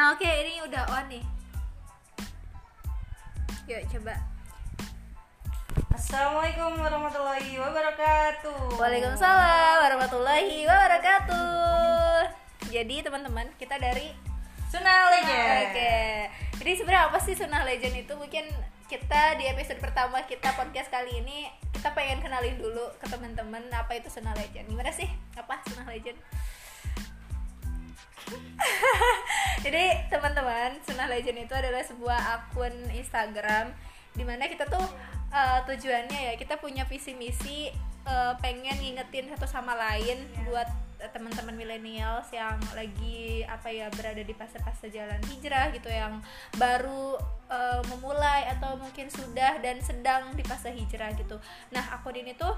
Nah oke ini udah on nih. Yuk coba. Assalamualaikum warahmatullahi wabarakatuh. Waalaikumsalam warahmatullahi wabarakatuh. Jadi teman-teman kita dari Sunnah Legend. Oke. Jadi sebenarnya apa sih Sunnah Legend itu? Mungkin kita di episode pertama kita podcast kali ini Kita pengen kenalin dulu ke teman-teman Apa itu Sunnah Legend. Gimana sih? Apa Sunnah Legend Jadi teman-teman, Sunnah Legend itu adalah sebuah akun Instagram di mana kita tuh uh, tujuannya ya kita punya visi misi uh, pengen ngingetin satu sama lain buat uh, teman-teman milenials yang lagi apa ya berada di fase-fase jalan hijrah gitu yang baru uh, memulai atau mungkin sudah dan sedang di fase hijrah gitu. Nah akun ini tuh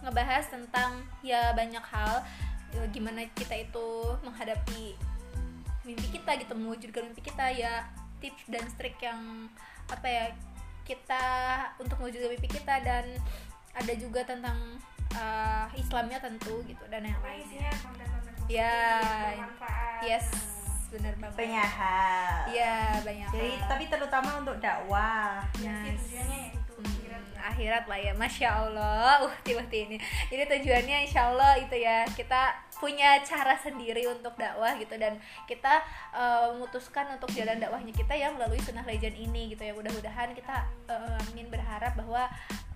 ngebahas tentang ya banyak hal ya, gimana kita itu menghadapi mimpi kita gitu mewujudkan mimpi kita ya tips dan trik yang apa ya kita untuk mewujudkan mimpi kita dan ada juga tentang uh, Islamnya tentu gitu dan yang lainnya Ya, yes benar banget Banyak hal. ya banyak Jadi hal. tapi terutama untuk dakwah. Sih, Yes. Akhirat lah ya masya allah uh tiba-tiba ini jadi tujuannya insya allah itu ya kita punya cara sendiri untuk dakwah gitu dan kita uh, memutuskan untuk jalan dakwahnya kita ya melalui sunnah legend ini gitu ya mudah-mudahan kita uh, ingin berharap bahwa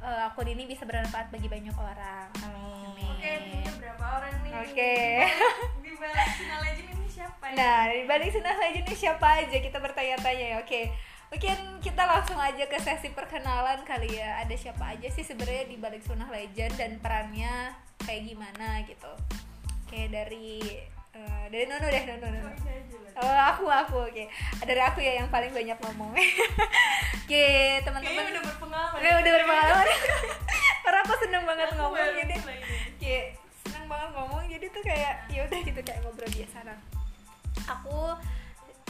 uh, akun ini bisa bermanfaat bagi banyak orang Amin. Oke, timnya berapa orang nih? Oke. Di balik Sinar Legend ini siapa nih? Nah, di balik Sunnah Legend ini siapa aja kita bertanya-tanya ya. Oke. Mungkin kita langsung aja ke sesi perkenalan kali ya. Ada siapa aja sih sebenarnya di balik Sunnah Legend dan perannya kayak gimana gitu. Oke, dari eh, dari Nono deh, Nono, Nono. Oh, aku aku oke. Dari aku ya yang paling banyak ngomong. oke, teman-teman. Udah berpengalaman. Oke, udah berpengalaman. Karena aku seneng banget Aku ngomong jadi kayak seneng banget ngomong jadi tuh kayak ya udah gitu kayak ngobrol biasa aku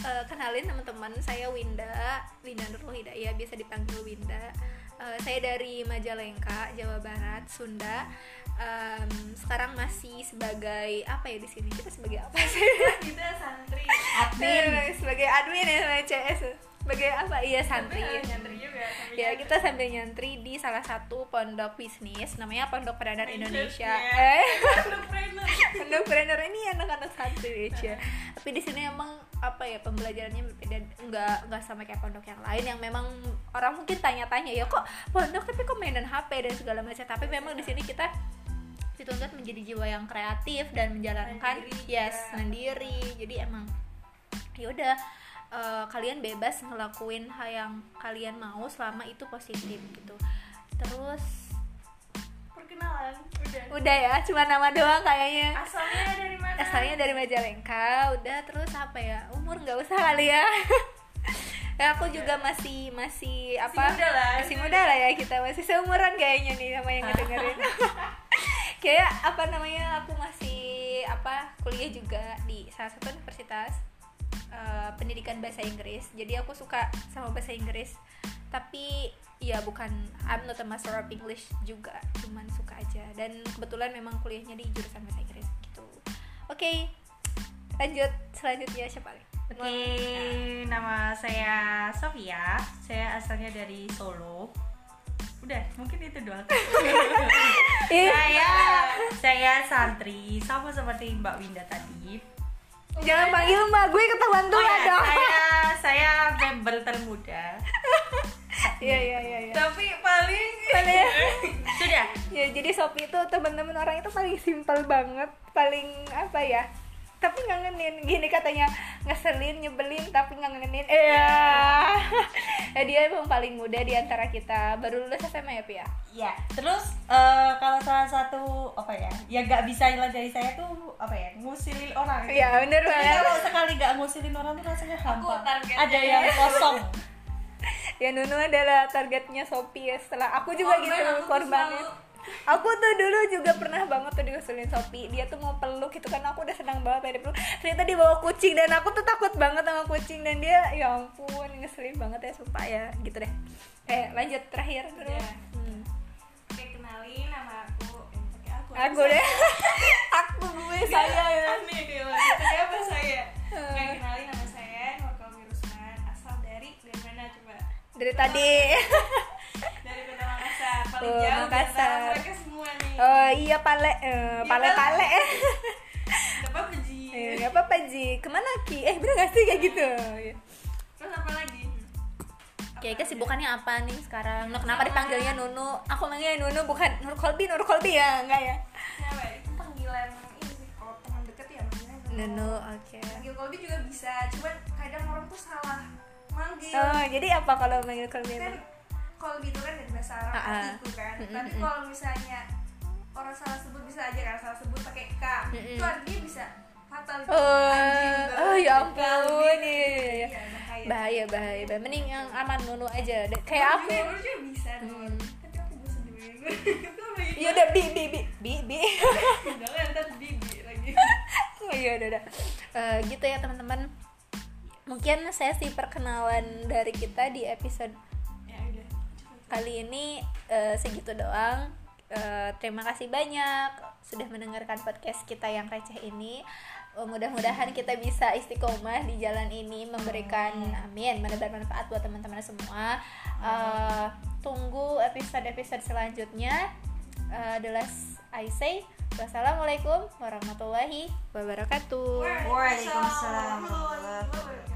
eh, kenalin teman-teman saya Winda Winda Nurul Hidayah biasa dipanggil Winda Eh, saya dari Majalengka Jawa Barat Sunda Em, sekarang masih sebagai apa ya di sini kita sebagai apa sih Kita santri. Admin. Eh, sebagai admin ya CS sebagai apa iya santri nyantri juga. sambil ya nyantri. kita sambil nyantri di salah satu pondok bisnis namanya Pondok Peranar Indonesia Ya. eh pondok Peranar ini anak-anak santri Indonesia tapi di sini emang apa ya pembelajarannya berbeda nggak nggak sama kayak pondok yang lain yang memang orang mungkin tanya-tanya ya kok pondok tapi kok mainan HP dan segala macam tapi memang di sini kita dituntut menjadi jiwa yang kreatif dan menjalankan Mandiri yes juga. mandiri jadi emang ya udah eh, kalian bebas ngelakuin hal yang kalian mau selama itu positif gitu. Terus Perkenalan. Udah. udah ya cuma nama doang kayaknya. Asalnya dari mana? asalnya dari Majalengka udah. Terus apa ya? Umur nggak usah kali ya. Ya aku juga masih masih apa? muda lah. masih muda lah ya kita. Masih seumuran kayaknya nih sama yang ngedengerin. Kayak apa namanya? Aku masih apa? Kuliah juga di salah satu universitas eh, pendidikan bahasa Inggris. Jadi aku suka sama bahasa Inggris. Tapi ya bukan I'm not a master of English juga. Cuman suka aja. Dan kebetulan memang kuliahnya di jurusan bahasa Inggris gitu. Oke lanjut. Selanjutnya siapa lagi? Oke, nama saya Sofia. Saya asalnya dari Solo. Udah, mungkin itu doang. Saya saya santri. Sama seperti Mbak Winda tadi. Jangan panggil mbak gue ketahuan tua Oh ya, dong saya saya member termuda. iya iya iya iya. Tapi paling Paling- Sudah. ya jadi Sopi itu teman-teman orang itu paling simpel banget paling apa ya tapi ngangenin gini katanya ngeselin nyebelin tapi ngangenin iya ya dia emang paling muda di antara kita. Baru lulus SMA ya Pi ya Ya, terus eh, kalau salah satu apa ya, yang nggak bisa hilang dari saya tuh apa ya, ngusilin orang. iya bener Tapi banget. kalau sekali nggak ngusilin orang tuh rasanya hampa. Ada yang kosong. ya Nunu adalah targetnya Sopi ya. Setelah aku juga Korban, gitu korbannya. selalu- aku tuh dulu juga pernah banget tuh diusulin Sopi dia tuh mau peluk gitu kan aku udah senang banget tadi peluk. Ternyata dia bawa kucing dan aku tuh takut banget sama kucing dan dia ya ampun ngeselin banget ya sumpah ya. Gitu deh. Eh lanjut terakhir dulu ya. hmm. oke kenalin nama aku. Aku aku deh. Aku ya, gue saya ya. ini apa saya? Eh. Kayak kenalin nama saya Nur Rusman asal dari dari mana coba? Dari tadi jauh di Makassar. mereka semua nih. Oh iya pale eh, pale pale. Gak apa-apa Ji. Eh, nggak apa-apa Ji. Ke mana Ki? Eh bener gak sih? Kayak gitu. Terus apa lagi? Kayak kesibukannya apa nih sekarang? Nah, kenapa dipanggilnya Nunu? Aku manggilnya Nunu bukan Nur Kolbi, Nur Kolbi ya, enggak ya? Siapa ya? itu panggilan ini sih kalau teman deket ya manggilnya Nunu, oke. manggil Kolbi juga bisa cuman kadang orang tuh salah manggil. Oh, jadi apa kalau manggil Kolbi? kan Kolbi itu kan dari bahasa Arab Ah, ah. hatiku kan Mm, mm, tapi kalau misalnya orang salah sebut bisa aja kan salah sebut pakai K Mm, mm. itu artinya bisa fatal Oh, Anjing, oh ya ampun, iya, iya, iya. Iya, bahaya Bahaya, bahaya, bahaya. Mending yang aman Nunu aja. Kayak aku. Juga, juga bisa Hmm. Tapi aku bosan Ya udah bi bi bi bi bi. jangan ntar bibi lagi Iya udah udah. Eh, gitu ya teman-teman. Mungkin sesi perkenalan dari kita di episode ya kali ini eh, segitu doang. Eh, terima kasih banyak sudah mendengarkan podcast kita yang receh ini. Eh, mudah-mudahan kita bisa istiqomah di jalan ini memberikan amin menebar manfaat buat teman-teman semua. Eh, tunggu episode-episode selanjutnya. Eh, the last I say wassalamualaikum warahmatullahi wabarakatuh. Waalaikumsalam. warahmatullahi wabarakatuh